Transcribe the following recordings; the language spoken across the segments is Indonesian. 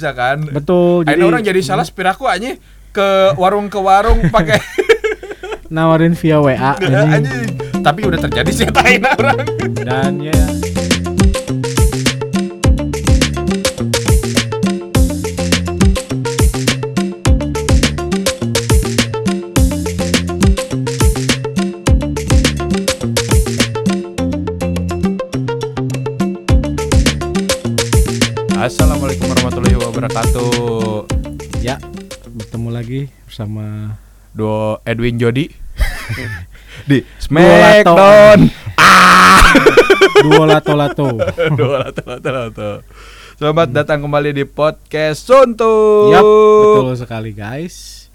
bisa kan Betul. Akhirnya orang jadi salah sepiraku aja ke warung ke warung pakai nawarin via WA anjing. Tapi udah terjadi sih tain orang. dan ya Assalamualaikum wabarakatuh. ya bertemu lagi bersama Duo Edwin Jody di. Smackdown. Duo Lato Lato. Duo Lato Lato Lato. Selamat datang kembali di podcast Suntu. Yap, betul sekali guys.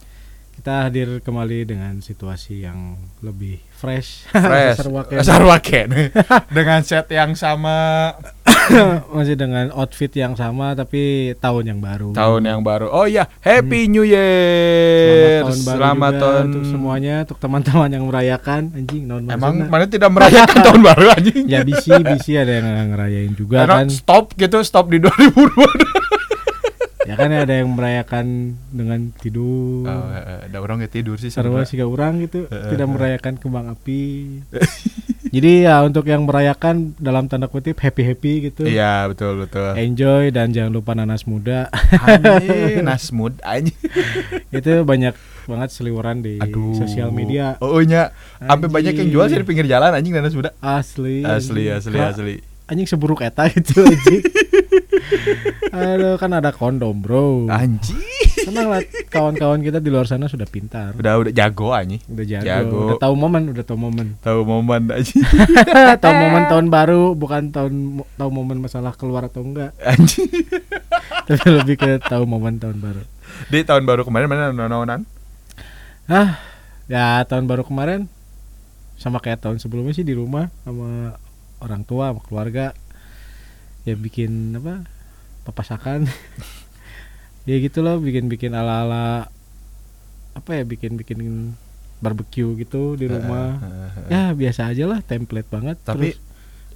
Kita hadir kembali dengan situasi yang lebih fresh. Fresh. Sarwaken. Sarwaken. Dengan set yang sama, Masih dengan outfit yang sama tapi tahun yang baru. tahun yang baru. Oh ya, Happy New Year. Selamat tahun baru Selamat juga tahun. untuk semuanya, untuk teman-teman yang merayakan anjing non Emang mana tidak merayakan tahun baru anjing? ya bisi bisi ada yang ngerayain juga Karena kan. stop gitu, stop di 2002. Ya kan ada yang merayakan dengan tidur. Oh, eh, ada orang yang tidur sih Sarwa sih orang gitu Eh, tidak eh. merayakan kembang api. Jadi ya untuk yang merayakan dalam tanda kutip happy happy gitu. Iya, betul betul. Enjoy dan jangan lupa nanas muda. Anjing, nasmud anjing. itu banyak banget seliweran di Aduh. sosial media. Oh nya, sampai banyak yang jual sih di pinggir jalan anjing nanas muda. Asli. Asli, asli, Wah, asli. Anjing seburuk eta gitu anjing. Aduh kan ada kondom bro. Anjing. Tenang lah kawan-kawan kita di luar sana sudah pintar. Udah udah jago anjing. Udah jago, Jago. udah tahu momen, udah tahu momen. Tahu momen anjing. tahu momen tahun baru, bukan tahun tahu momen masalah keluar atau enggak, Anjing. tapi lebih ke tahu momen tahun baru. Di tahun baru kemarin mana nononan? Ah, ya tahun baru kemarin sama kayak tahun sebelumnya sih di rumah sama orang tua, sama keluarga. Ya bikin apa? Papasakan. ya gitu loh, bikin-bikin ala-ala apa ya, bikin-bikin barbecue gitu di rumah. Ya biasa aja lah, template banget. Tapi Terus,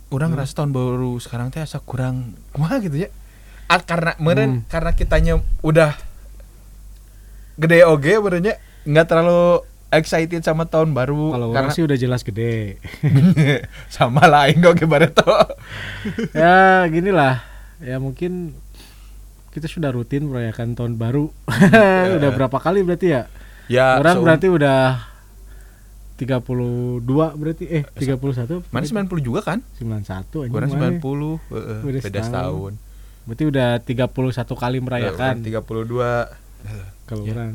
orang Hmm. ngerasa tahun baru sekarang teh asa kurang kumaha gitu ya. Ah, karena meren Hmm. karena kitanya udah gede oge berenya nggak terlalu excited sama tahun baru kalau karena sih udah jelas gede. sama lain oge bareto. ya gini lah ya mungkin kita sudah rutin merayakan tahun baru udah berapa kali berarti ya Ya, orang seum- berarti udah 32 berarti eh 31 mana 90 juga kan? 91 anjing Orang mana? 90, heeh, Beda beda setahun. setahun. berarti udah 31 kali merayakan Eh, 32 kalau ya. orang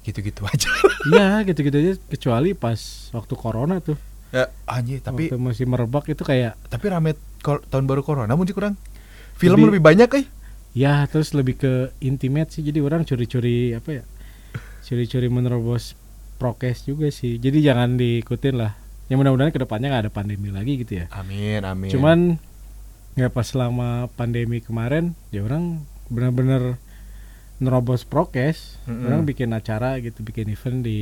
gitu-gitu aja. iya gitu-gitu aja kecuali pas waktu corona tuh ya, anjir, tapi waktu masih merebak itu kayak tapi rame tahun baru corona mungkin kurang. Film Lebih- lebih, banyak eh. ya terus lebih ke intimate sih jadi orang curi-curi apa ya curi-curi menerobos prokes juga sih jadi jangan diikutin lah ya mudah-mudahan ke depannya nggak ada pandemi lagi gitu ya Amin, amin. cuman ya pas selama pandemi kemarin ya orang benar-benar nerobos prokes Mm-mm. orang bikin acara gitu bikin event di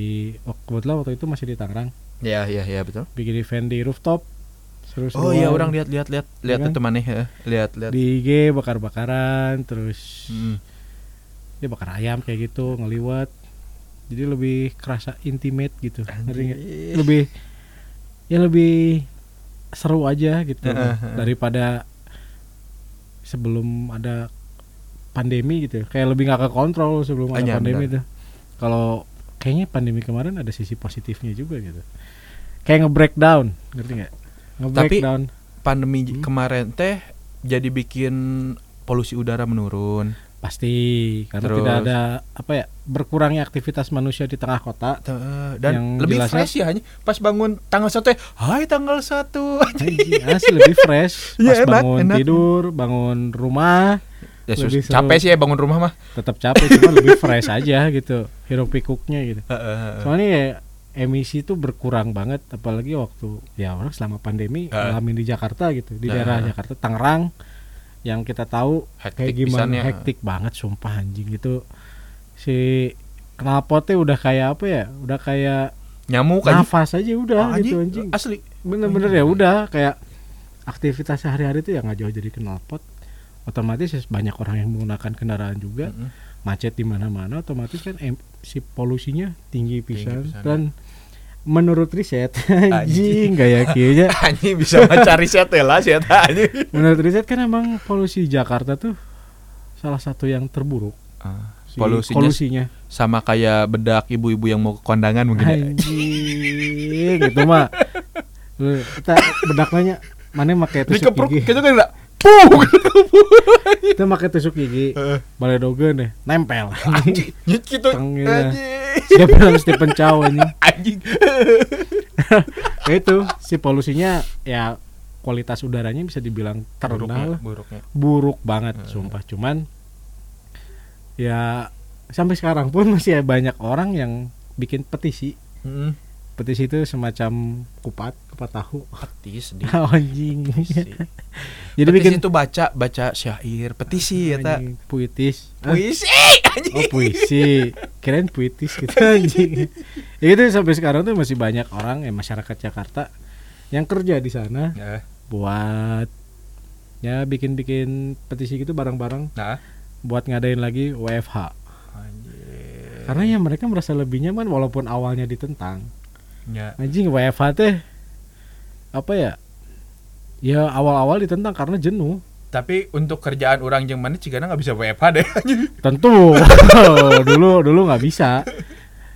oh, kebetulan waktu itu masih di Tangerang ya, ya, ya betul. bikin event di rooftop seru Oh iya, orang lihat lihat lihat lihat kan? itu mana ya? Lihat lihat. di IG bakar-bakaran terus Mm. ya bakar ayam kayak gitu ngeliwat jadi lebih kerasa intimate gitu? Anjir. lebih ya lebih seru aja gitu Heeh, heeh. daripada sebelum ada pandemi gitu kayak lebih nggak ke kontrol sebelum ada Hanya, pandemi benar. tuh kalau kayaknya pandemi kemarin ada sisi positifnya juga gitu kayak nge-breakdown ngerti nggak nge-breakdown Pandemi Hmm. kemarin teh jadi bikin polusi udara menurun. pasti karena Terus? tidak ada apa ya berkurangnya aktivitas manusia di tengah kota Dan Yang lebih jelasnya- fresh ya hanya pas bangun tanggal satu ya, Hai tanggal satu. Asli lebih fresh pas Iya, enak, bangun enak. tidur bangun rumah ya Lebih capek sih ya bangun rumah mah. tetap capek cuma lebih fresh aja gitu hiruk pikuknya gitu soalnya ya emisi itu berkurang banget apalagi waktu ya orang selama pandemi ngalamin di Jakarta gitu di Heeh. daerah Jakarta Tangerang yang kita tahu Hektik kayak gimana pisannya. hektik banget sumpah anjing itu si knalpotnya udah kayak apa ya udah kayak Nyamuk nafas aja udah Ah, gitu anjing, anjing Asli. bener-bener ya udah kayak aktivitas sehari-hari tuh ya nggak jauh dari knalpot otomatis ya banyak orang yang menggunakan kendaraan juga Mm-mm. macet di mana-mana otomatis kan em- si polusinya tinggi pisan pisan. dan menurut riset anjing gak yakin Anjing bisa mencari set lah set anjing. menurut riset kan emang polusi Jakarta tuh salah satu yang terburuk si Polusinya polusinya sama kayak bedak ibu-ibu yang mau ke kondangan mungkin ya. anjing gitu mah kita bedaknya mana make tusuk Dikepruk gigi gitu kan enggak? Puh. kita make tusuk gigi Heeh. balai dogen deh nempel Anjing, gitu. Anjing. Dia bilang Stephen Chow anjing Anjing. Ya itu si polusinya ya kualitas udaranya bisa dibilang terendah Buruknya, lah. buruknya. buruk banget Heeh. sumpah cuman ya sampai sekarang pun masih banyak orang yang bikin petisi Heeh. Petisi itu semacam kupat kupat tahu Petis di anjing petisi. jadi petisi bikin itu baca baca syair, petisi ya tak. anjing, puitis? Puisi anjing. oh puisi kirain puitis gitu anjing ya itu sampai sekarang tuh masih banyak orang ya masyarakat Jakarta yang kerja di sana Nah, buat ya bikin-bikin petisi gitu bareng-bareng nah. buat ngadain lagi WFH Anjir. karena ya mereka merasa lebih nyaman walaupun awalnya ditentang Ya. anjing WFH teh apa ya? Ya awal-awal ditentang karena jenuh. Tapi untuk kerjaan orang yang mana cigana nggak bisa WFH deh tentu. Dulu dulu nggak bisa.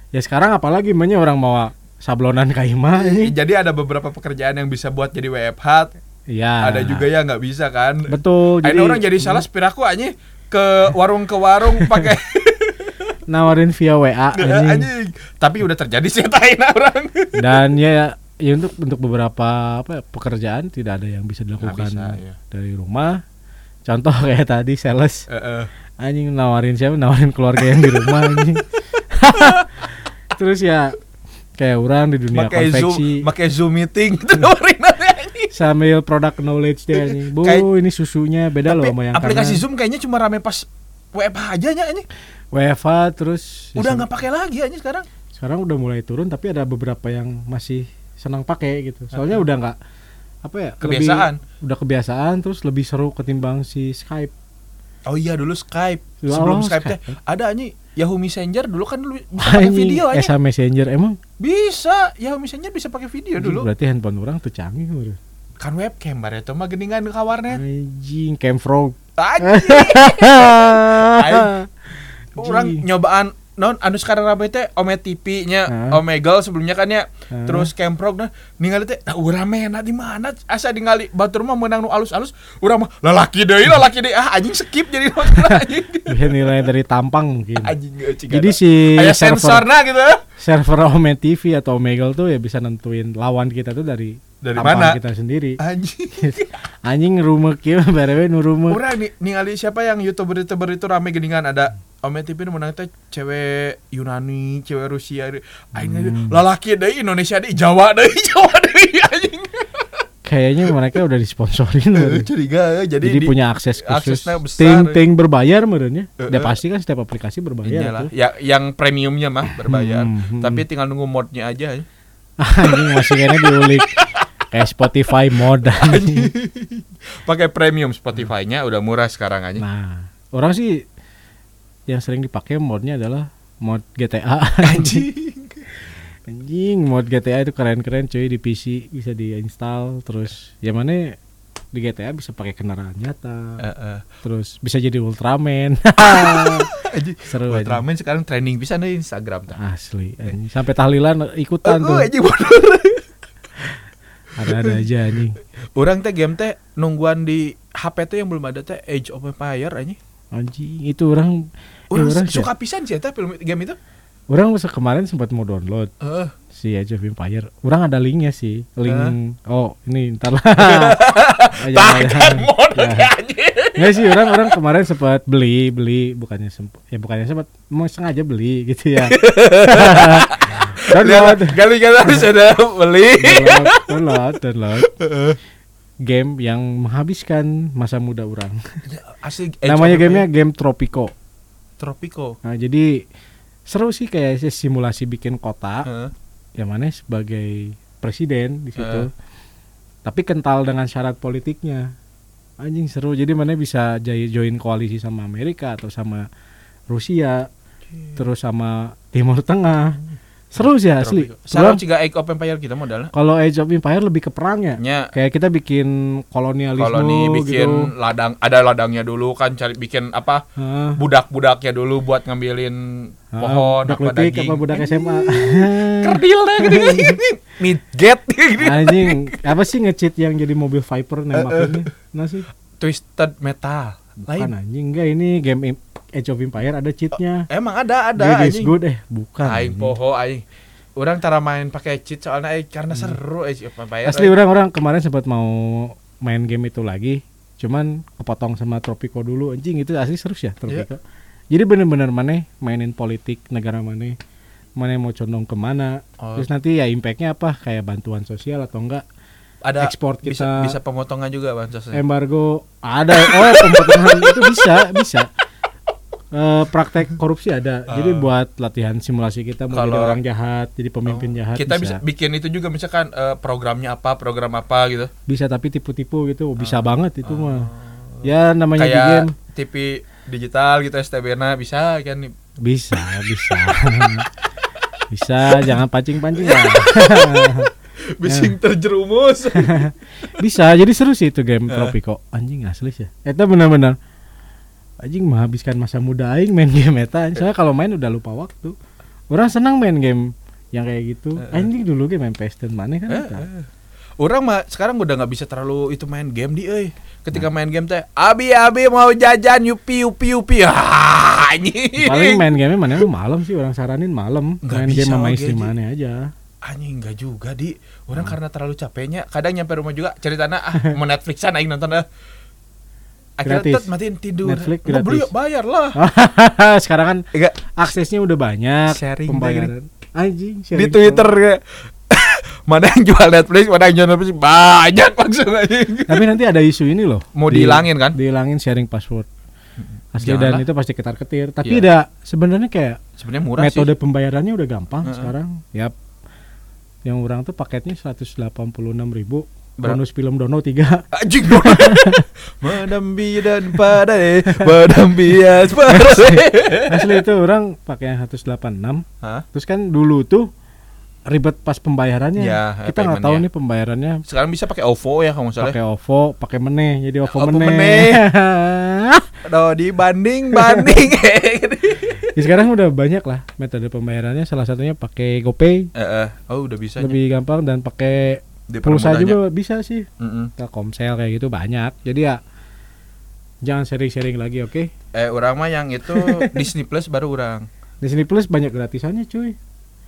Ya sekarang apalagi namanya orang mau sablonan kaima ini Jadi ada beberapa pekerjaan yang bisa buat jadi WFH, ya ada juga yang nggak bisa kan. betul Ada orang jadi salah sepiraku anjing. Ke warung ke warung pakai nawarin via WA anjing. anjing. Tapi udah terjadi sih tain orang. dan ya ya untuk untuk beberapa apa ya, pekerjaan tidak ada yang bisa dilakukan bisa, ya. dari rumah contoh kayak tadi sales Heeh. anjing nawarin siapa nawarin keluarga yang di rumah anjing terus ya kayak orang di dunia Pakai Zoom, konveksi pakai Zoom meeting nawarin anjing. sambil product knowledge dia anjing bu Kayak- ini susunya beda loh sama yang aplikasi kanan. Zoom kayaknya cuma rame pas WFH aja nya anjing. WFA terus ya Udah nggak pakai lagi anjing sekarang. sekarang udah mulai turun tapi ada beberapa yang masih senang pakai gitu soalnya udah nggak apa ya lebih- Kebiasaan. udah kebiasaan terus lebih seru ketimbang si Skype Oh iya dulu Skype. Ya Sebelum Skype teh Skype. ada anjing Yahoo Messenger dulu kan dulu bisa pakai video anjing. Esa Messenger emang Bisa, Yahoo Messenger bisa pakai video dulu. berarti handphone orang tuh canggih udah. Kan webcam bare itu mah geningan kawarnya. anjing Camfrog Anjing. Orang nyobaan non anu sekarang rame teh Ome TV nya? Omegle sebelumnya kan ya. Hah? terus Camprog nah ningali teh nah urang mah enak di mana? Asa ningali batur mah menang nu alus-alus. Urang mah lalaki deui lalaki deui. Ah anjing skip jadi anjing bisa nilai dari tampang mungkin. Anjing eueuh, jadi si aya server sensorna gitu server Ome TV atau Omegle tuh ya bisa nentuin lawan kita tuh dari Dari mana? kita sendiri. Anjing. Anjing rumah kieu berewe nu rumah Urang ningali siapa yang youtuber-youtuber itu rame geningan ada Ome TV menang teh cewek Yunani, cewek Rusia. Aing Hmm. lalaki deui Indonesia deui Jawa deui Jawa deui anjing. kayaknya mereka udah disponsorin Eh, curiga eh. jadi, jadi di- punya akses khusus aksesnya besar, ting ya. ting berbayar merenya Eh, udah eh. pasti kan setiap aplikasi berbayar Iyalah, tuh ya yang premiumnya mah berbayar, Hmm, hmm. tapi tinggal nunggu modnya aja. ya. anjing masih kayaknya diulik kayak Spotify mod. Pakai premium Spotify-nya udah murah sekarang aja. nah orang sih yang sering dipakai modnya adalah mod GTA Anjing. anjing mod GTA itu keren-keren cuy di PC bisa diinstal terus ya mana di GTA bisa pakai kendaraan nyata Heeh. terus bisa jadi Ultraman seru aja Ultraman sekarang trending bisa nih Instagram tuh. asli anjing. sampai tahlilan ikutan tuh Oh, anjing ada-ada aja anjing Orang teh game teh nungguan di HP tuh yang belum ada teh Age of Empire anjing. Anjing itu orang eh, Orang orang suka pisan sih teh film game itu. orang se- kemarin sempat mau download Heeh. si Age of Empire orang ada linknya sih link oh ini ntar lah mod Ya. anjing. Nggak sih orang orang kemarin sempat beli beli bukannya sempat ya bukannya sempat mau sengaja beli gitu ya download Kali-kali ada beli. download download download game yang menghabiskan masa muda orang Asli namanya gamenya Empire. game Tropico Tropico. nah jadi seru sih kayak si- simulasi bikin kota Heeh. yang mana sebagai presiden di situ Eh. tapi kental dengan syarat politiknya anjing seru jadi mana bisa join koalisi sama Amerika atau sama Rusia terus sama Timur Tengah seru sih asli. Sama Orang- juga Age of Empire kita modalnya. kalau Age of Empire lebih ke perang ya. Kayak kita bikin kolonialisme koloni bikin gitu ladang ada ladangnya dulu kan cari bikin apa Hah. budak-budaknya dulu buat ngambilin Ah, pohon budak apa letik daging. apa budak SMA kerdil deh gini. Midget gini anjing apa sih nge-cheat yang jadi mobil Viper nembakinnya? Nah sih. Twisted metal. Bukan lain. anjing enggak ini game Age of Empire ada cheatnya. Emang ada ada anjing. good eh bukan aing poho aing. Orang tara main pakai cheat soalnya aing karena seru Age of Empire Hmm. asli orang-orang kemarin sempat mau main game itu lagi cuman kepotong sama Tropico dulu. Anjing itu asli seru ya Tropico. Jadi bener-bener mana mainin politik negara mana mana mau condong ke mana. Oh. terus nanti ya impactnya apa? Kayak bantuan sosial atau enggak? Ada ekspor bisa kita- bisa pemotongan juga bansosnya. Embargo. Ada. Oh pempotongan itu bisa bisa Eh, praktek korupsi ada. Jadi buat latihan simulasi kita mau jadi Kalau- orang jahat jadi pemimpin jahat kita bisa. bisa bikin itu juga misalkan eh, programnya apa program apa gitu. Bisa tapi tipu-tipu gitu. Bisa banget itu mah. Ya namanya di kayak game TV digital gitu STB-na bisa kan? Bisa bisa. Bisa jangan pancing-pancing lah. Bising terjerumus. Bisa jadi seru sih itu game Eh. Tropico anjing asli sih. Itu benar-benar anjing menghabiskan masa muda aing main game eta. Soalnya kalau main udah lupa waktu. Orang senang main game yang kayak gitu. Anjing dulu game main PS10 mana kan Eh, eta. eh. orang mah sekarang udah nggak bisa terlalu itu main game di euy. Ketika main game teh abi abi mau jajan yupi yupi yupi. Ah anjing. Paling main game mana? Lu malam sih orang saranin malam. Nggak main bisa game sama istri mana aja. Anjing enggak juga di. Orang Hmm. karena terlalu capeknya kadang nyampe rumah juga ceritanya ah mau Netflixan aing nonton dah akhirnya Gratis. tet matiin tidur Netflix Nggak beli gratis. bayar lah sekarang kan Enggak aksesnya udah banyak Sharing pembayaran anjing di Twitter kayak mana yang jual Netflix mana yang jual Netflix banyak anjing Tapi nanti ada isu ini loh. Mau Di- dihilangin kan? Dihilangin sharing password. Asli Janganlah. dan itu pasti ketar-ketir. Tapi Iya. udah sebenarnya kayak sebenarnya murah metode sih pembayarannya udah gampang Heeh. sekarang. Yap. Yang orang tuh paketnya 186.000 ribu? Bonus film dono 3 anjing Madambi dan pada Madambias pada Asli. Itu orang pakai yang 186 Hah? Terus kan dulu tuh ribet pas pembayarannya. Ya, Kita nggak tahu paymentnya. nih pembayarannya. Sekarang bisa pakai OVO ya kamu salah. Pakai OVO, pakai meneh, jadi OVO, OVO meneh. meneh. Aduh dibanding banding. Ya, sekarang udah banyak lah metode pembayarannya. Salah satunya pakai GoPay, Eh, eh. oh udah bisa lebih gampang dan pakai pulsa juga bisa sih. Mm-mm. Telkomsel kayak gitu banyak. Jadi ya jangan sharing-sharing lagi, oke? eh orang mah yang itu Disney Plus baru orang Disney Plus banyak gratisannya, cuy.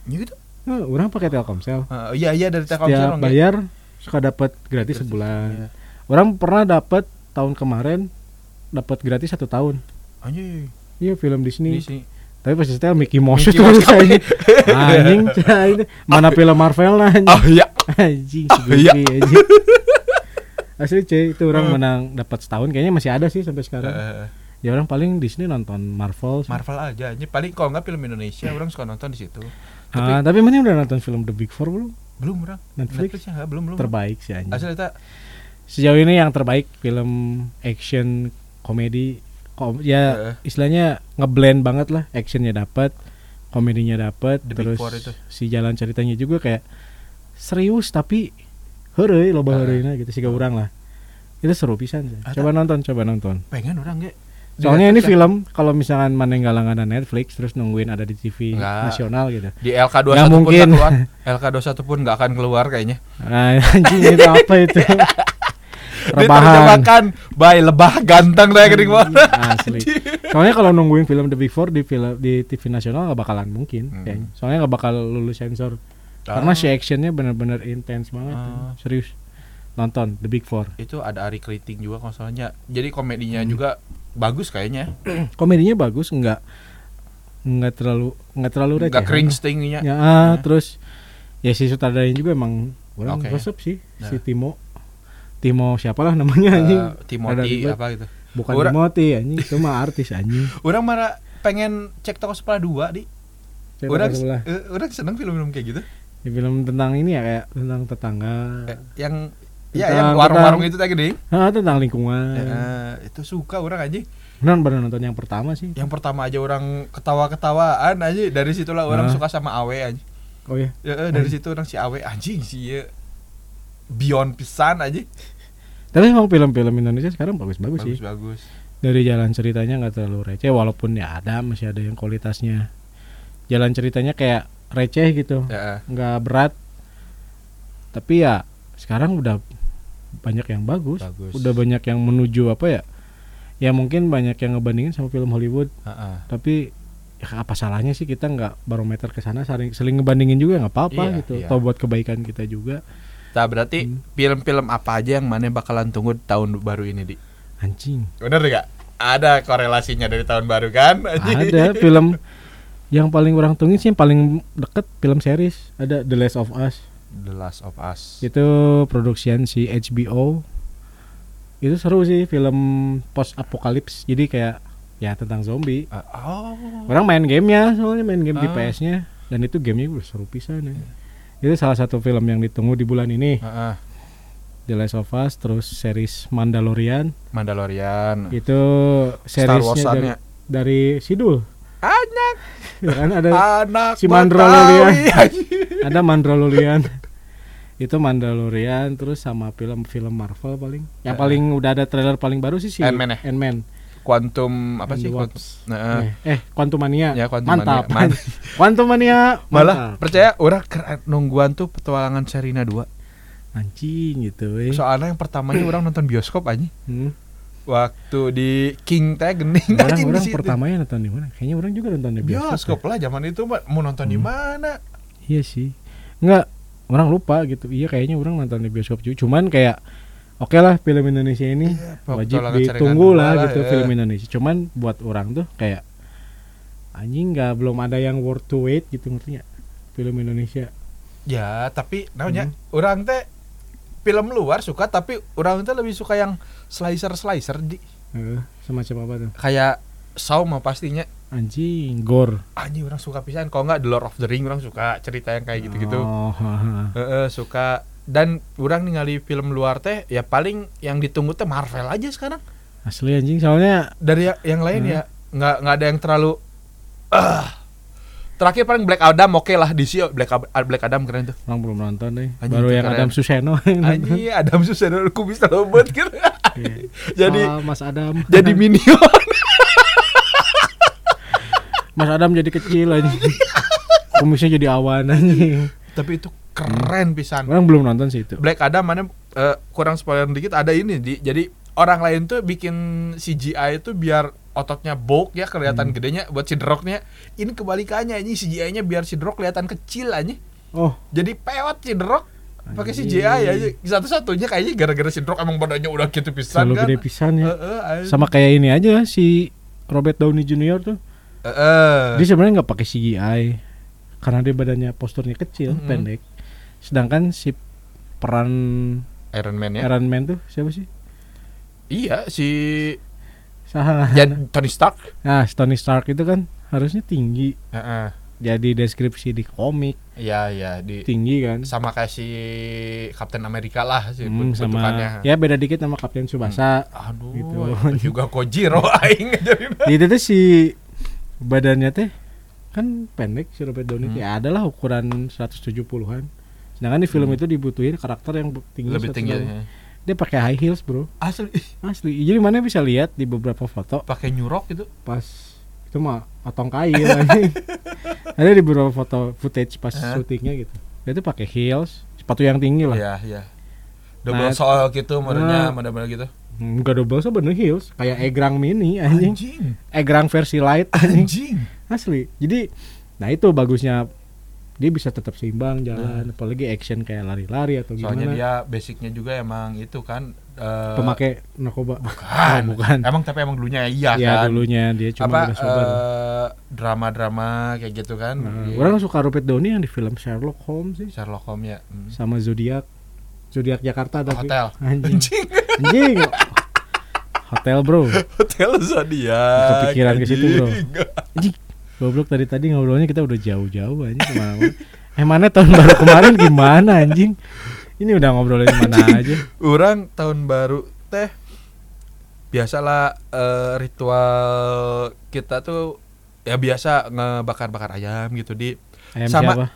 gitu Nah, orang pakai Telkomsel. Ah, iya iya dari Telkomsel Setiap orang, ya. bayar suka dapat gratis Gratis, sebulan. iya. Orang pernah dapat tahun kemarin dapat gratis satu tahun. anjing Iya film Disney. Disney Tapi pas setel Mickey Mouse Mickey itu Mouse saya anjing ini mana film Marvel lah anjing. oh iya anjing Ah, si iya. Goofy, anjing. Asli cuy itu orang Hmm. menang dapat setahun kayaknya masih ada sih sampai sekarang. Eh, Ya orang paling Disney nonton Marvel. sih. Marvel aja anjing paling kalau nggak film Indonesia orang suka nonton di situ Ah, tapi mana udah nonton film The Big Four belum? belum orang Netflix? ya nggak belum belum Terbaik sih anjing. asal kita Sejauh ini yang terbaik film action komedi kom- ya Eh. istilahnya ngeblend banget lah actionnya dapat komedinya dapat terus si jalan ceritanya juga kayak serius tapi heureuy loba Ah. heureuyna gitu sih urang lah. Itu seru pisan sih. Coba nonton coba nonton. Pengen orang nggak soalnya ini film kalau misalkan mana yang langganan Netflix terus nungguin ada di TV Nggak. nasional gitu. Di LK 21 Nggak mungkin. keluar. LK 21 pun nggak akan keluar kayaknya. Nah, anjing itu apa itu diterjemahkan by lebah ganteng deh gering banget asli. Soalnya kalau nungguin film The Big Four di film di TV nasional nggak bakalan mungkin Hmm. kayaknya. Soalnya nggak bakal lulus sensor. Karena si actionnya bener-bener intens banget Ah. serius. Nonton The Big Four. Itu ada Ari Kriting juga kalau soalnya jadi komedinya Hmm. juga bagus kayaknya. Komedinya bagus nggak nggak terlalu nggak terlalu receh. Nggak cringe tingginya. Ya ah, terus ya si sutradaranya juga emang orang resep sih si Nah. Timo Timo siapalah namanya anjing Eh, Timothy Ada ribet. apa gitu bukan Orang- Timothy anjing itu mah artis anjing orang marah pengen cek toko sebelah dua di orang sebelah? eh, orang seneng film-film kayak gitu Ya, film tentang ini ya kayak tentang tetangga Kayak yang Iya, Tentang- yang warung-warung itu tadi ding. Ah, tentang lingkungan. Eh, itu suka orang aja. Benar benar nonton yang pertama sih. Yang pertama aja orang ketawa-ketawaan aja dari situlah orang Ah. suka sama Awe aja. Oh ya. Ya, eh, dari situ orang si Awe anjing sih ya. Beyond pisan aja. Tapi emang film-film Indonesia sekarang bagus-bagus sih. Bagus-bagus. Dari jalan ceritanya nggak terlalu receh walaupun ya ada masih ada yang kualitasnya. Jalan ceritanya kayak receh gitu. Ya, nggak berat tapi ya sekarang udah banyak yang bagus, Bagus. udah banyak yang menuju apa ya ya mungkin banyak yang ngebandingin sama film Hollywood Heeh. tapi ya apa salahnya sih kita nggak barometer ke sana saling seling ngebandingin juga nggak apa-apa Iya, gitu iya. atau buat kebaikan kita juga Nah, berarti Hmm. film-film apa aja yang mana bakalan tunggu tahun baru ini, Di? anjing Bener gak? Ada korelasinya dari tahun baru kan? anjing? ada film yang paling orang tunggu sih yang paling deket film series ada The Last of Us The Last of Us. itu produksian si HBO itu seru sih film post apokalips jadi kayak ya tentang zombie Ah, oh. orang main gamenya soalnya main game di Ah. PS-nya dan itu gamenya udah seru pisan ya itu salah satu film yang ditunggu di bulan ini. Heeh. The Last of Us terus series Mandalorian. Mandalorian. itu Star seriesnya dari, dari Sidul. Anak, kan ada anak si Mandalorian. Ada Mandalorian. Itu Mandalorian terus sama film-film Marvel paling. Yang paling udah ada trailer paling baru sih si Ant-Man ya? Ant-Man Quantum apa And sih? Quantum. Nah, eh, eh Quantumania Ya, Quantumania. mantap Man- Quantumania malah mantap. percaya orang nungguan tuh petualangan Serina 2 anjing gitu eh. Soalnya yang pertamanya orang nonton bioskop aja Hmm. Waktu di King gening orang di orang situ. pertamanya nonton di mana kayaknya orang juga nonton di bioskop, bioskop lah zaman itu mau nonton di Hmm. mana ya. iya sih nggak orang lupa gitu iya kayaknya orang nonton di bioskop juga cuman kayak oke lah film Indonesia ini Iya, wajib ditunggu 2 lah gitu ya. film Indonesia. Cuman buat orang tuh kayak anjing nggak belum ada yang worth to wait gitu ngerti nggak? Film Indonesia. Ya, tapi namanya Hmm. orang teh film luar suka tapi orang teh lebih suka yang slicer-slicer di. Eh, semacam apa tuh? Kayak Saw mah pastinya. Anjing gore. Anjing orang suka pisan. Kalau nggak The Lord of the Ring orang suka cerita yang kayak gitu-gitu. Oh, haha. Heeh, suka dan orang ningali film luar teh ya paling yang ditunggu teh Marvel aja sekarang. Asli anjing. Soalnya dari ya- yang lain Hmm. ya nggak nggak ada yang terlalu ah. Terakhir paling Black Adam oke lah DC Black Black Adam keren tuh. Orang belum nonton deh. Anjing, baru yang keren. Adam Suseno. Anjing Adam Susah kubis robot gitu Iya. jadi Soal Mas Adam. jadi minion. Mas Adam jadi kecil aja kumisnya jadi awan anjing. Tapi itu keren pisan. Orang belum nonton sih itu. Black Adam mana eh, kurang spoiler dikit ada ini di jadi orang lain tuh bikin CGI itu biar ototnya bulk ya kelihatan Hmm. gedenya buat si The Rock-nya ini kebalikannya ini CGI-nya biar si The Rock kelihatan kecil aja. Oh. Jadi peot si The Rock pakai. CGI aja. Satu-satunya kayaknya gara-gara si The Rock emang badannya udah gitu pisan selalu kan? gede pisan ya. Heeh, anjing. sama kayak ini aja si Robert Downey Jr tuh. Heeh. dia sebenarnya nggak pakai CGI karena dia badannya posturnya kecil Mm-mm. pendek sedangkan si peran Iron Man ya? Iron Man tuh siapa sih? Iya si Salah. ya, Tony Stark. Nah Tony Stark itu kan harusnya tinggi. Heeh. jadi deskripsi di komik. Iya iya di tinggi kan? sama kayak si Captain America lah si Hmm, sama. ya beda dikit sama Kapten Subasa Aduh, Gitu. juga Kojiro aing jadi. itu tuh si badannya teh kan pendek si Robert Downey. Hmm. ya adalah ukuran 170-an sedangkan di film Hmm. itu dibutuhin karakter yang tinggi Lebih tinggi. 170. dia pakai high heels bro Asli asli jadi mana bisa lihat di beberapa foto pakai nyurok gitu. pas itu mah otong kail anjing. ada di beberapa foto footage pas Hah? syutingnya gitu dia tuh pakai heels sepatu yang tinggi lah Iya, iya. Double Nah, soal gitu modelnya, nah. model-model gitu. enggak double sebenarnya heels kayak egrang mini anjing Anjing. egrang versi light anjing Anjing. asli jadi nah itu bagusnya dia bisa tetap seimbang jalan Nah. apalagi action kayak lari-lari atau Soalnya gimana dia basicnya juga emang itu kan eh, pemakai narkoba bukan. Oh, bukan Emang tapi emang dulunya iya ya kan. dulunya dia cuma apa udah sober eh, drama-drama kayak gitu kan. Nah, Di orang suka Robert Downey yang di film Sherlock Holmes sih Sherlock Holmes ya. Hmm. sama Zodiac Zodiac Jakarta tapi Hotel. anjing Anjing. anjing hotel bro Hotel Zodiac. Kepikiran ke situ, bro. anjing. Goblok tadi tadi ngobrolnya kita udah jauh-jauh anjing ke mana eh mana tahun baru kemarin gimana anjing Ini udah ngobrolin mana aja. Orang tahun baru teh biasalah eh, ritual kita tuh ya biasa ngebakar-bakar ayam gitu di Ayam Sama- siapa?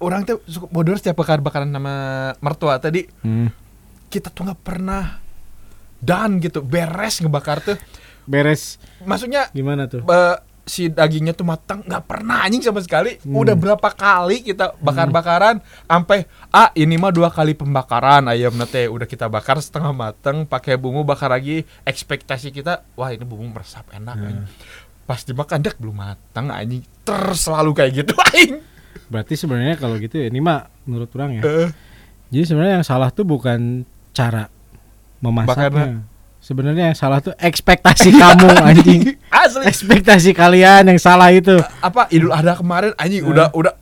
orang tuh suka bodoh setiap bakar-bakaran sama mertua tadi Hmm. kita tuh nggak pernah dan gitu beres ngebakar tuh Beres maksudnya gimana tuh? Si dagingnya tuh matang nggak pernah anjing sama sekali Hmm. udah berapa kali kita bakar-bakaran sampai ah ini mah dua kali pembakaran ayam nate udah kita bakar setengah matang pakai bumbu bakar lagi ekspektasi kita wah ini bumbu meresap enak Hmm. anjing. pas dimakan dek belum matang anjing terus selalu kayak gitu anjing Berarti sebenarnya kalau gitu ya ini mah menurut orang ya. Eh, Jadi sebenarnya yang salah tuh bukan cara memasaknya. Sebenarnya yang salah tuh ekspektasi kamu anjing. asli Ekspektasi kalian yang salah itu. apa Idul Adha kemarin anjing Eh. udah udah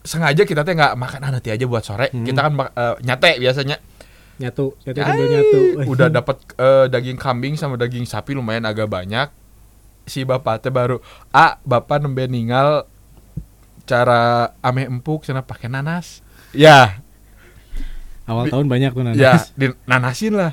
sengaja kita teh nggak makan nanti aja buat sore Hmm. kita kan eh, nyate biasanya Nyatu, nyatu Ay, sambil nyatu. udah dapat eh, daging kambing sama daging sapi lumayan agak banyak si bapak teh baru ah bapak nembe ninggal cara ame empuk sana pakai nanas ya Awal tahun banyak tuh nanas. ya di nanasin lah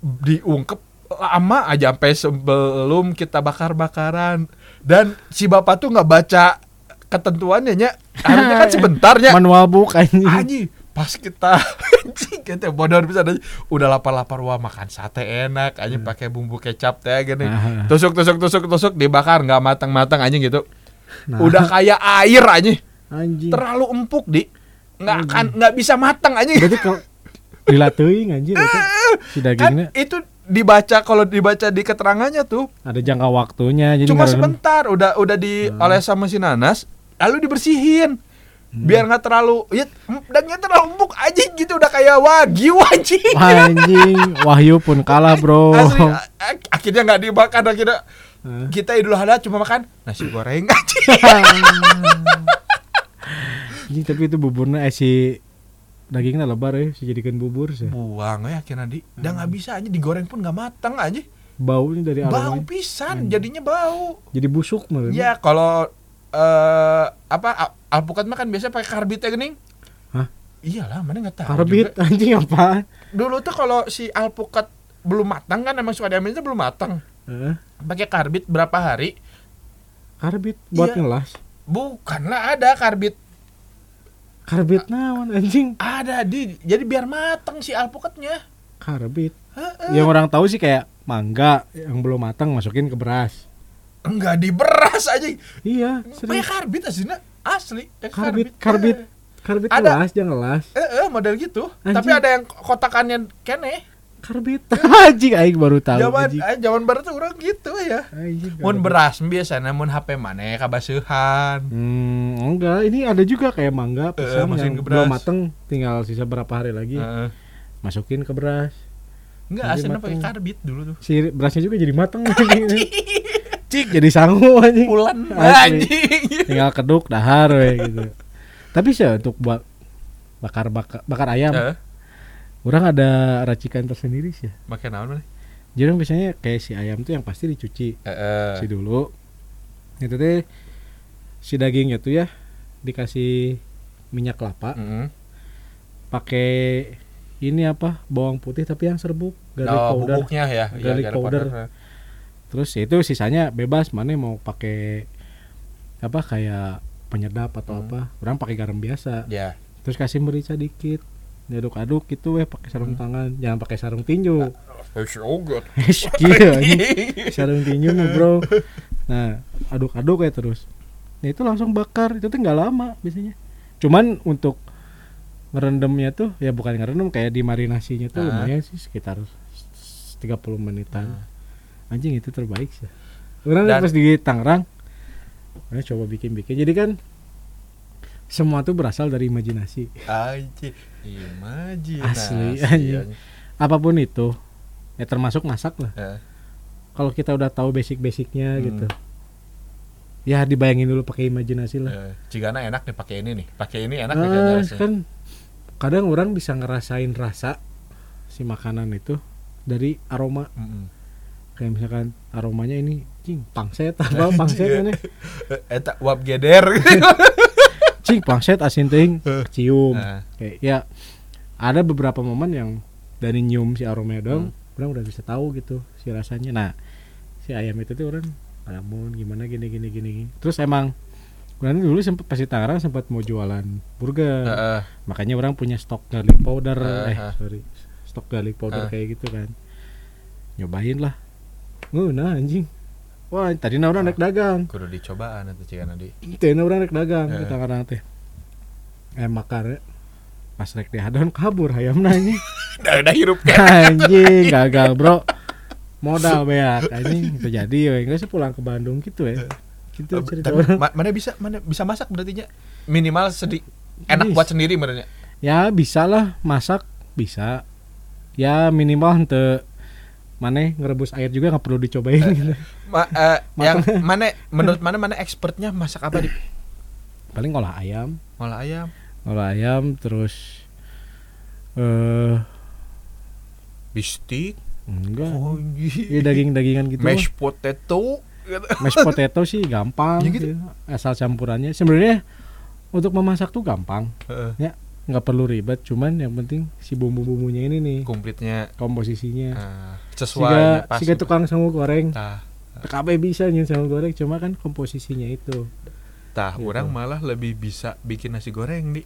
diungkep lama aja sampai sebelum kita bakar bakaran dan si bapak tuh nggak baca ketentuannya nya harusnya kan sebentar ya Manual book anjing. Anjing, pas kita anjing kita bodor bisa aja udah lapar-lapar wah makan sate enak anjing pakai bumbu kecap teh gini. Tusuk tusuk tusuk tusuk dibakar nggak matang-matang anjing gitu. Nah, Udah kayak air anjing. anjing. Terlalu empuk, Di. Nggak akan nggak bisa matang anjing. Berarti kalau dilateuing anjing si Kan dagingnya. itu dibaca kalau dibaca di keterangannya tuh ada jangka waktunya jadi cuma sebentar udah udah dioles sama si nanas lalu dibersihin. Biar nggak terlalu ya dan nggak terlalu empuk anjing gitu udah kayak wagyu anjing anjing. Wahyu pun kalah bro. Asli, akhirnya nggak dimakan akhirnya Hah? kita idul adha cuma makan nasi goreng anjing tapi itu buburnya eh si dagingnya lebar ya si jadikan bubur sih. Buang ya akhirnya di udah nggak bisa aja digoreng pun nggak matang aja baunya dari bau pisan jadinya bau. Jadi busuk malah ya kalau eh apa al- alpukat mah kan biasa pakai karbit ya gening? Hah? iyalah mana nggak tahu karbit juga. anjing apa? Dulu tuh kalau si alpukat belum matang kan emang suka diambilnya belum matang. Eh, pakai karbit berapa hari? Karbit? Buat Iya. ngelas bukanlah ada karbit karbit naon anjing? Ada di jadi biar matang si alpukatnya. Karbit? Heeh. yang orang tahu sih kayak mangga yang belum matang masukin ke beras. Enggak di beras aja iya serius. Karbit aslinya asli pakai karbit karbit. Eh, karbit Ada. jangan ngelas. Eh, eh, model gitu. Anjing. tapi ada yang kotakannya kene karbit. Anjing aing baru tahu zaman anjing. eh, zaman baru tuh orang gitu ya. Mun beras biasanya mun HP mana kabasuhan. Hmm, enggak, ini ada juga kayak mangga pisang masukin yang belum mateng, tinggal sisa berapa hari lagi Heeh. masukin ke beras. enggak Jadi aslinya pakai karbit dulu tuh. Si berasnya juga jadi mateng. Cik jadi sangu anjing. pulan anjing. Tinggal keduk dahar we gitu. Tapi sih untuk buat bakar bakar, bakar ayam, Eh, orang ada racikan tersendiri sih. pakai naon mana Jadi biasanya kayak si ayam tuh yang pasti dicuci Heeh. si dulu. Itu teh si dagingnya tuh ya dikasih minyak kelapa. Heeh. pakai ini apa bawang putih tapi yang serbuk garlic Oh, powder bubuknya ya, Iya, Garlic powder. terus ya itu sisanya bebas mana mau pakai apa kayak penyedap atau Hmm. apa orang pakai garam biasa Ya. terus kasih merica dikit diaduk-aduk gitu weh pakai sarung Hmm. tangan jangan pakai sarung tinju Oh god. gitu anjing. sarung tinju mah bro nah aduk-aduk ya terus nah itu langsung bakar itu tuh nggak lama biasanya cuman untuk ngerendamnya tuh ya bukan ngerendam kayak dimarinasinya tuh Ah. lumayan sih sekitar 30 menitan Ah. anjing itu terbaik sih orang pas di Tangerang orang coba bikin-bikin jadi kan semua tuh berasal dari imajinasi Anjing. Imajinasi. Asli, anjing. apa pun itu ya termasuk masak lah Eh, kalau kita udah tahu basic-basicnya Hmm. gitu ya dibayangin dulu pakai imajinasi lah eh, Cigana enak nih pakai ini nih. Pakai ini enak Ah, nih rasanya. kan kadang orang bisa ngerasain rasa si makanan itu dari aroma Mm-mm. kayak misalkan aromanya ini cing pangset apa pangset Iya. ini Eh, Eta uap geder. cing pangset asin ting cium. Nah, kayak ya ada beberapa momen yang dari nyium si aromanya dong orang udah bisa tahu gitu si rasanya. Nah si ayam itu tuh orang namun gimana gini gini gini terus emang orang dulu sempat pasti Tangerang sempat mau jualan burger. Heeh. makanya orang punya stok garlic powder. Ah, eh ah. sorry stok garlic powder Ah. kayak gitu kan. Nyobain lah. Nah anjing wah tadi na orang naik dagang. kudu dicobaan atau cikan tadi. tadi na orang naik dagang Eh. di Tangerang teh. Eh makar ya. pas rek dihadon kabur ayam nanya Udah udah hirup kan. anjing gagal bro. Modal beak. Anjing itu jadi ya enggak sih pulang ke Bandung gitu ya gitu cerita orang. ma- mana bisa mana bisa masak berarti nya minimal sedih enak buat sendiri menurutnya. ya bisa lah masak bisa. Ya minimal ente mana ngerebus air juga nggak perlu dicobain gitu. Ma, eh, yang mana menurut mana mana expertnya masak apa di paling olah ayam. Malah ayam. Olah ayam terus eh bistik enggak. Oh ya daging dagingan gitu mashed potato. Mashed potato sih gampang Ya gitu. asal campurannya. Sebenarnya untuk memasak tuh gampang. Heeh. Nggak perlu ribet cuman yang penting si bumbu bumbunya ini nih komplitnya komposisinya. Siga sesuai pas siga tukang sangu goreng tah. KB bisa nyin sangu goreng cuma kan komposisinya itu. Tah Gitu. orang malah lebih bisa bikin nasi goreng di.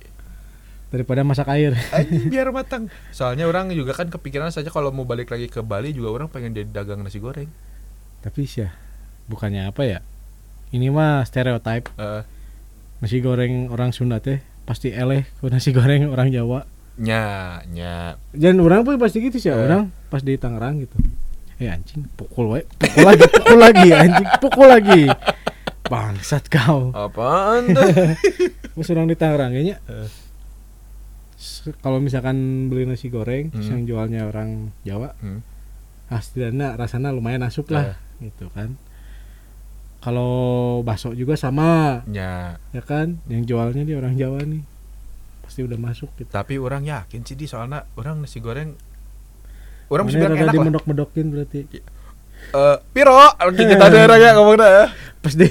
Daripada masak air. Biar matang. Soalnya orang juga kan kepikiran saja kalau mau balik lagi ke Bali juga orang pengen jadi dagang nasi goreng. Tapi sih ya bukannya apa ya? Ini mah stereotip Eh, nasi goreng orang Sunda teh pasti eleh ke nasi goreng orang Jawa nya nya dan orang pun pasti gitu sih ya Eh. orang pas di Tangerang gitu eh anjing pukul wae pukul lagi pukul lagi anjing pukul lagi bangsat kau apaan tuh Terus orang di Tangerang kayaknya Eh. kalau misalkan beli nasi goreng Hmm. yang jualnya orang Jawa Hmm. ah setidaknya rasanya lumayan asup lah gitu kan kalau bakso juga sama. Nya ya kan? Yang jualnya dia orang Jawa nih. Pasti udah masuk gitu. Tapi orang yakin sih di soalnya orang nasi goreng orang Mana bilang enak lah. dimedok-medokin berarti. Eh, piro? Kita ada ya ngomong dah. Pas di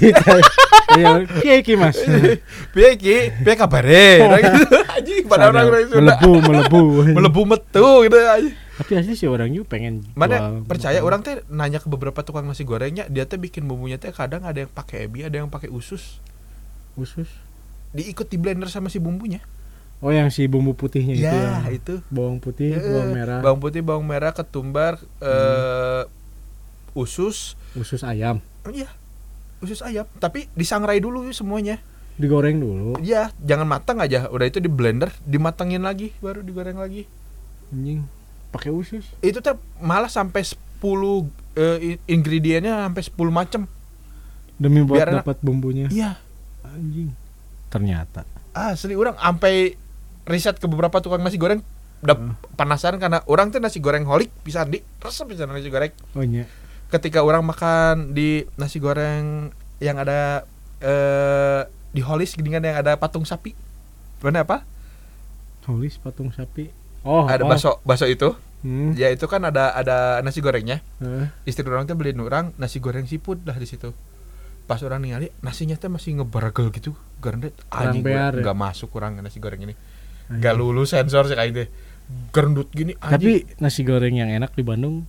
ya kiai ki mas. Piye ki piye kabare. Orang gitu. anjing pada orang orang Sunda melebu melebu. Melebu metu gitu anjing. Tapi asli sih orang juga pengen mana percaya makanan. orang teh nanya ke beberapa tukang nasi gorengnya dia teh bikin bumbunya teh kadang ada yang pakai ebi ada yang pakai usus. Khusus diikut di blender sama si bumbunya. Oh yang si bumbu putihnya itu ya itu. Bawang putih Eh, bawang merah. Bawang putih bawang merah ketumbar eh usus. Usus ayam. Oh, iya usus ayam. Tapi disangrai dulu semuanya. Digoreng dulu. Iya, jangan matang aja. Udah itu di blender, dimatangin lagi, baru digoreng lagi. anjing pakai usus Itu teh malah sampai 10 eh, i- ingredientnya sampai 10 macam. demi buat Biar dapat bumbunya Iya, anjing ternyata asli orang sampai riset ke beberapa tukang nasi goreng udah Hmm. penasaran karena orang tuh nasi goreng holik bisa di resep bisa nasi goreng. oh iya Ketika orang makan di nasi goreng yang ada eh di holis gini kan yang ada patung sapi. Mana apa? Holis patung sapi oh ada oh. bakso bakso itu. hmm. Ya itu kan ada ada nasi gorengnya. eh. istri orang tuh beliin orang nasi goreng siput dah di situ pas orang ningali nasinya tuh masih ngebargel gitu garnet anjing bear ya? masuk kurang nasi goreng ini Anjing. nggak lulus sensor sih kayak deh gerendut gini anjing tapi nasi goreng yang enak di Bandung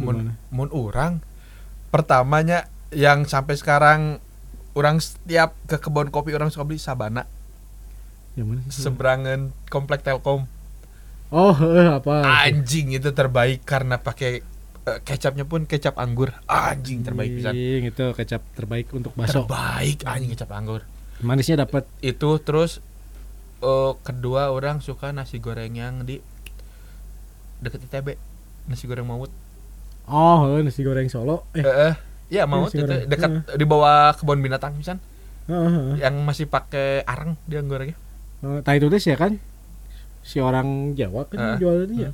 mun, mun orang pertamanya yang sampai sekarang orang setiap ke kebun kopi orang suka beli sabana yang mana sih? seberangan komplek telkom oh eh, apa? Anjing itu terbaik karena pakai eh, kecapnya pun kecap anggur. Anjing terbaik pisan. Anjing, itu kecap terbaik untuk bakso. Terbaik anjing kecap anggur. Manisnya dapat itu terus eh, kedua orang suka nasi goreng yang di deket ITB nasi goreng maut. Oh eh, nasi goreng Solo. Eh eh eh, ya maut nasi itu goreng. dekat di bawah kebun binatang misalnya oh, oh, oh. yang masih pakai arang dia gorengnya itu teh sih ya kan si orang Jawa kan Ah, jual dia.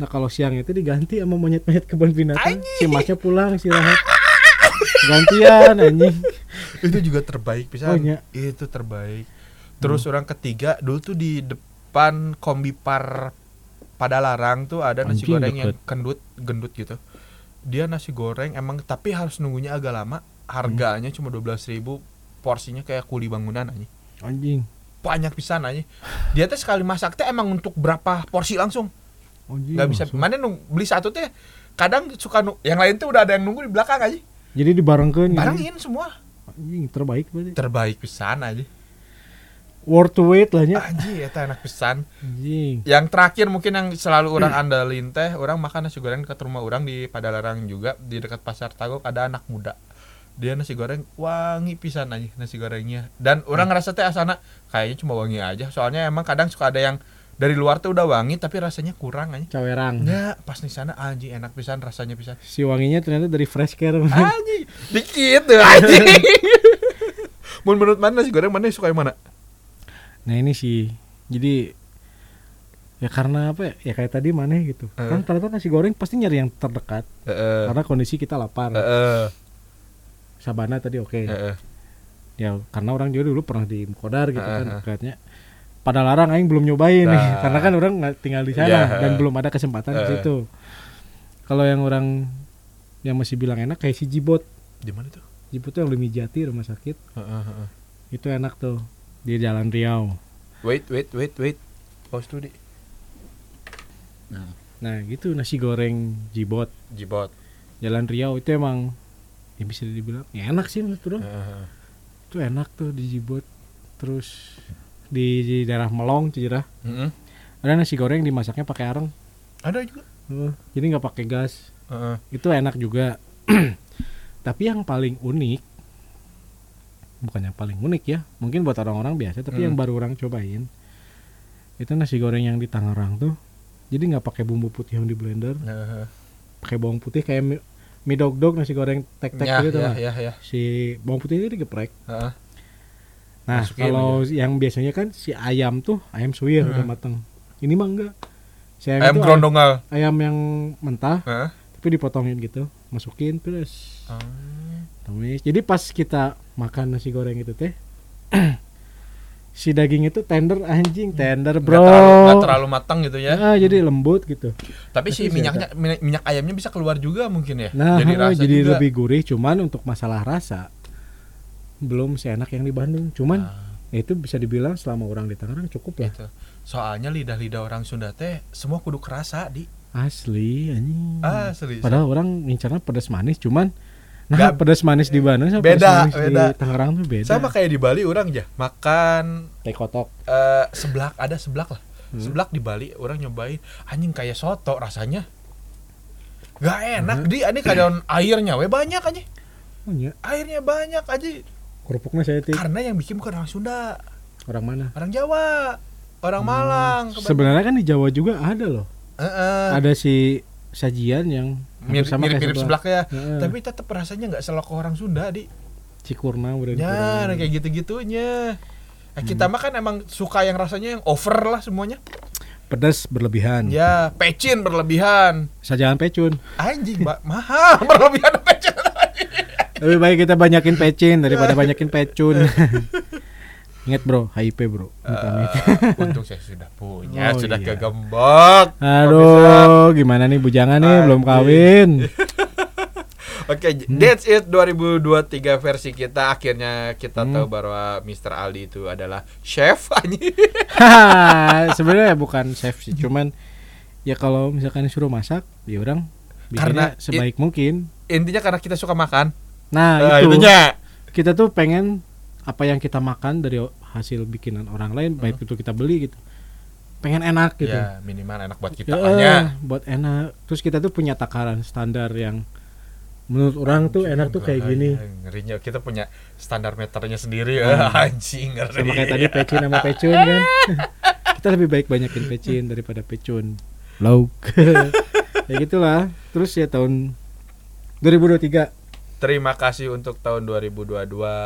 Nah kalau siang itu diganti sama monyet-monyet kebun binatang. Si masnya pulang si rahat gantian anjing. Itu juga terbaik Oh, bisa iya. itu terbaik. Terus orang ketiga dulu tuh di depan kombi par pada larang tuh ada nasi Anjing, goreng yang kendut gendut gitu. Dia nasi goreng emang tapi harus nunggunya agak lama. Harganya cuma 12.000 ribu porsinya kayak kuli bangunan aja anjing banyak pisan aja. Dia teh sekali masak teh emang untuk berapa porsi langsung. Nggak bisa mana nung beli satu teh kadang suka nu, yang lain tuh udah ada yang nunggu di belakang aja. Jadi dibarengkeun gitu. Barengin semua. Anjing terbaik berarti. Terbaik pisan aja. Worth to wait lah nya. Anjing eta enak pisan. Anjing. Yang terakhir mungkin yang selalu orang andalin teh, orang makan nasi goreng ke rumah orang di Padalarang juga di dekat Pasar Tagok ada anak muda. Dia nasi goreng wangi pisan aja nasi gorengnya. Dan orang ngerasa teh asana kayaknya cuma wangi aja. Soalnya emang kadang suka ada yang dari luar tuh udah wangi tapi rasanya kurang aja. Cawerang. Ya, pas di sana anjing enak pisan rasanya pisan. Si wanginya ternyata dari fresh care. Anjing, dikit tuh anjing. Mun menurut mana nasi goreng mana suka yang mana? Nah ini sih jadi ya karena apa ya, ya kayak tadi mana gitu Eh. kan ternyata nasi goreng pasti nyari yang terdekat Heeh. karena kondisi kita lapar Heeh. Sabana tadi oke Heeh. ya karena orang juga dulu pernah di Kodar gitu Eh, kan dekatnya pada larang aing belum nyobain nih Nah. karena kan orang nggak tinggal di sana Iya, dan belum ada kesempatan di Eh. situ kalau yang orang yang masih bilang enak kayak si Jibot Di mana tuh? Jibot tuh yang Lumi Jati rumah sakit Heeh, heeh. itu enak tuh di Jalan Riau Wait, wait, wait, wait. Pause dulu di. nah gitu nasi goreng Jibot Jibot. Jalan Riau itu emang ya bisa dibilang ya enak sih menurut orang Heeh. itu enak tuh di Jibot terus di, di daerah Melong Cijerah Heeh. ada nasi goreng dimasaknya pakai areng Ada juga. Uh, jadi nggak pakai gas Heeh. itu enak juga tapi yang paling unik bukan yang paling unik ya mungkin buat orang-orang biasa tapi Hmm. yang baru orang cobain itu nasi goreng yang di Tangerang tuh jadi nggak pakai bumbu putih yang di blender Heeh. pakai bawang putih kayak mie, dog dog nasi goreng tek tek Ya, gitu ya, lah ya, ya. si bawang putih itu digeprek Heeh. nah Masukin kalau yang biasanya kan si ayam tuh ayam suwir Hmm. udah mateng ini mah enggak si ayam, Ayam grondongal. ayam yang mentah Heeh. tapi dipotongin gitu masukin terus Ah. tumis jadi pas kita makan nasi goreng itu teh si daging itu tender anjing tender Nggak bro terlalu, nggak terlalu matang gitu ya. Ah, jadi lembut gitu Tapi si Tapi minyaknya minyak, minyak ayamnya bisa keluar juga mungkin ya. nah jadi jadi, rasa jadi juga. lebih gurih cuman untuk masalah rasa belum seenak yang di Bandung cuman Ah, ya itu bisa dibilang selama orang di Tangerang cukup ya gitu. Soalnya lidah-lidah orang Sunda teh semua kudu kerasa di. asli anjing Ah, serius. padahal orang ngincarnya pedas manis cuman nah Nggak- pedas manis di Bandung sama Beda, pedas manis beda. di Tangerang tuh beda Sama kayak di Bali orang aja makan teh kotok eh seblak ada seblak lah. Hmm. Seblak di Bali orang nyobain anjing kayak soto rasanya. Gak enak Hmm. di ini kadang airnya we banyak aja. oh iya Airnya banyak aja. kerupuknya saya tik Karena yang bikin bukan orang Sunda, orang mana orang Jawa, orang Malang. kebanyakan. sebenarnya kan di Jawa juga ada loh Heeh. ada si sajian yang hampir mirip sama kayak mirip seblak. seblak ya. Tapi tetap rasanya nggak selok orang Sunda di. cikurna udah Ya, nah, kayak gitu-gitunya. Nah, kita Hmm. mah kan emang suka yang rasanya yang over lah semuanya. pedas berlebihan Ya, pecin berlebihan. sajian pecun Anjing, Mbak, mahal berlebihan pecin. lebih baik kita banyakin pecin daripada banyakin pecun ingat bro HIP bro. Eh, untung saya sudah punya, Oh, sudah iya. kegembok. aduh gimana nih bujangan nih belum kawin Oke, Hmm. that's it 2023 versi kita. Akhirnya kita Hmm. tahu bahwa Mr. Aldi itu adalah chef sebenarnya bukan chef sih cuman ya kalau misalkan disuruh masak ya orang Karena sebaik mungkin Intinya karena kita suka makan. nah Nah, itu intinya. kita tuh pengen apa yang kita makan dari hasil bikinan orang lain baik itu kita beli gitu. Pengen enak gitu. Ya, minimal enak buat kita Ya, buat enak. Terus kita tuh punya takaran standar yang menurut orang tuh enak tuh kayak gini. Bahaya, Ngerinya. Kita punya standar meternya sendiri. Hmm. ya. Anjing ngeri. sama kayak tadi pecin sama pecun kan? Kita lebih baik banyakin pecin daripada pecun. Lauk. Ya gitulah. Terus ya tahun 2023 Terima kasih untuk tahun 2022.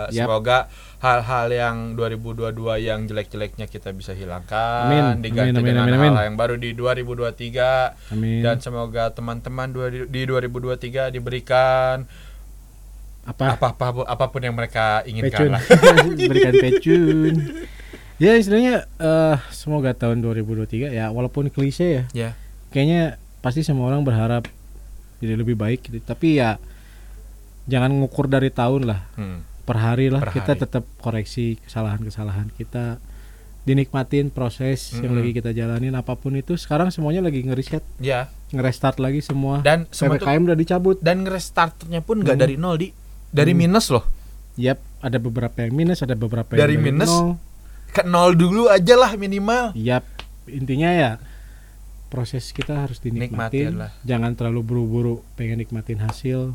Yap. Semoga hal-hal yang 2022 yang jelek-jeleknya kita bisa hilangkan, Amin. diganti Amin, amin, dengan amin, amin. hal yang baru di 2023 amin dan semoga teman-teman di 2023 diberikan apa apa-apa apa pun yang mereka pecun inginkan lah. berikan pecun ya istilahnya eh semoga tahun 2023 ya walaupun klise ya Ya. kayaknya pasti semua orang berharap jadi lebih baik gitu tapi ya jangan ngukur dari tahun lah Hmm. per hari lah Per kita hari. tetap koreksi kesalahan-kesalahan kita dinikmatin proses yang Mm-mm. lagi kita jalanin apa pun itu sekarang semuanya lagi ngeriset Ya. ngerestart lagi semua Dan semua ppkm udah dicabut dan ngerestartnya pun nggak Hmm. dari nol di dari Hmm. minus loh Yap, ada beberapa yang minus ada beberapa yang Dari minus? nol. ke nol dulu aja lah minimal Yap, intinya ya proses kita harus Nikmatin dinikmatin jangan terlalu buru-buru pengen nikmatin hasil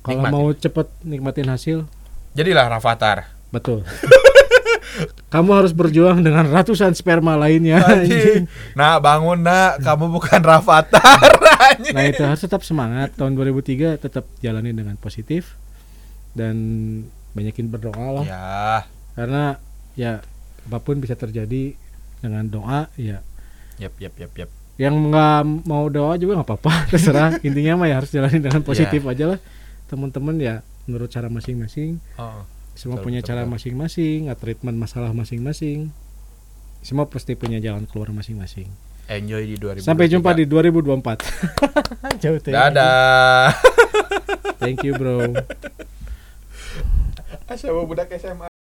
kalau mau cepet nikmatin hasil jadilah Rafathar betul. Kamu harus berjuang dengan ratusan sperma lainnya Anjing. nah bangun nak. Kamu bukan Rafathar anjing. Nah itu harus tetap semangat. Tahun 2003 tetap jalani dengan positif dan banyakin berdoa lah. Ya. Karena ya apa pun bisa terjadi dengan doa ya. Yap yap yap yap. Yang nggak mau doa juga nggak apa-apa terserah. Intinya mah ya harus jalani dengan positif aja lah teman-teman ya menurut cara masing-masing. Oh. semua Betul, punya betul, cara masing-masing nggak treatment masalah masing-masing. Semua pasti punya jalan keluar masing-masing. Enjoy di 2023 sampai jumpa di 2024 jauh teh. dadah. Thank you bro. Asal budak SMA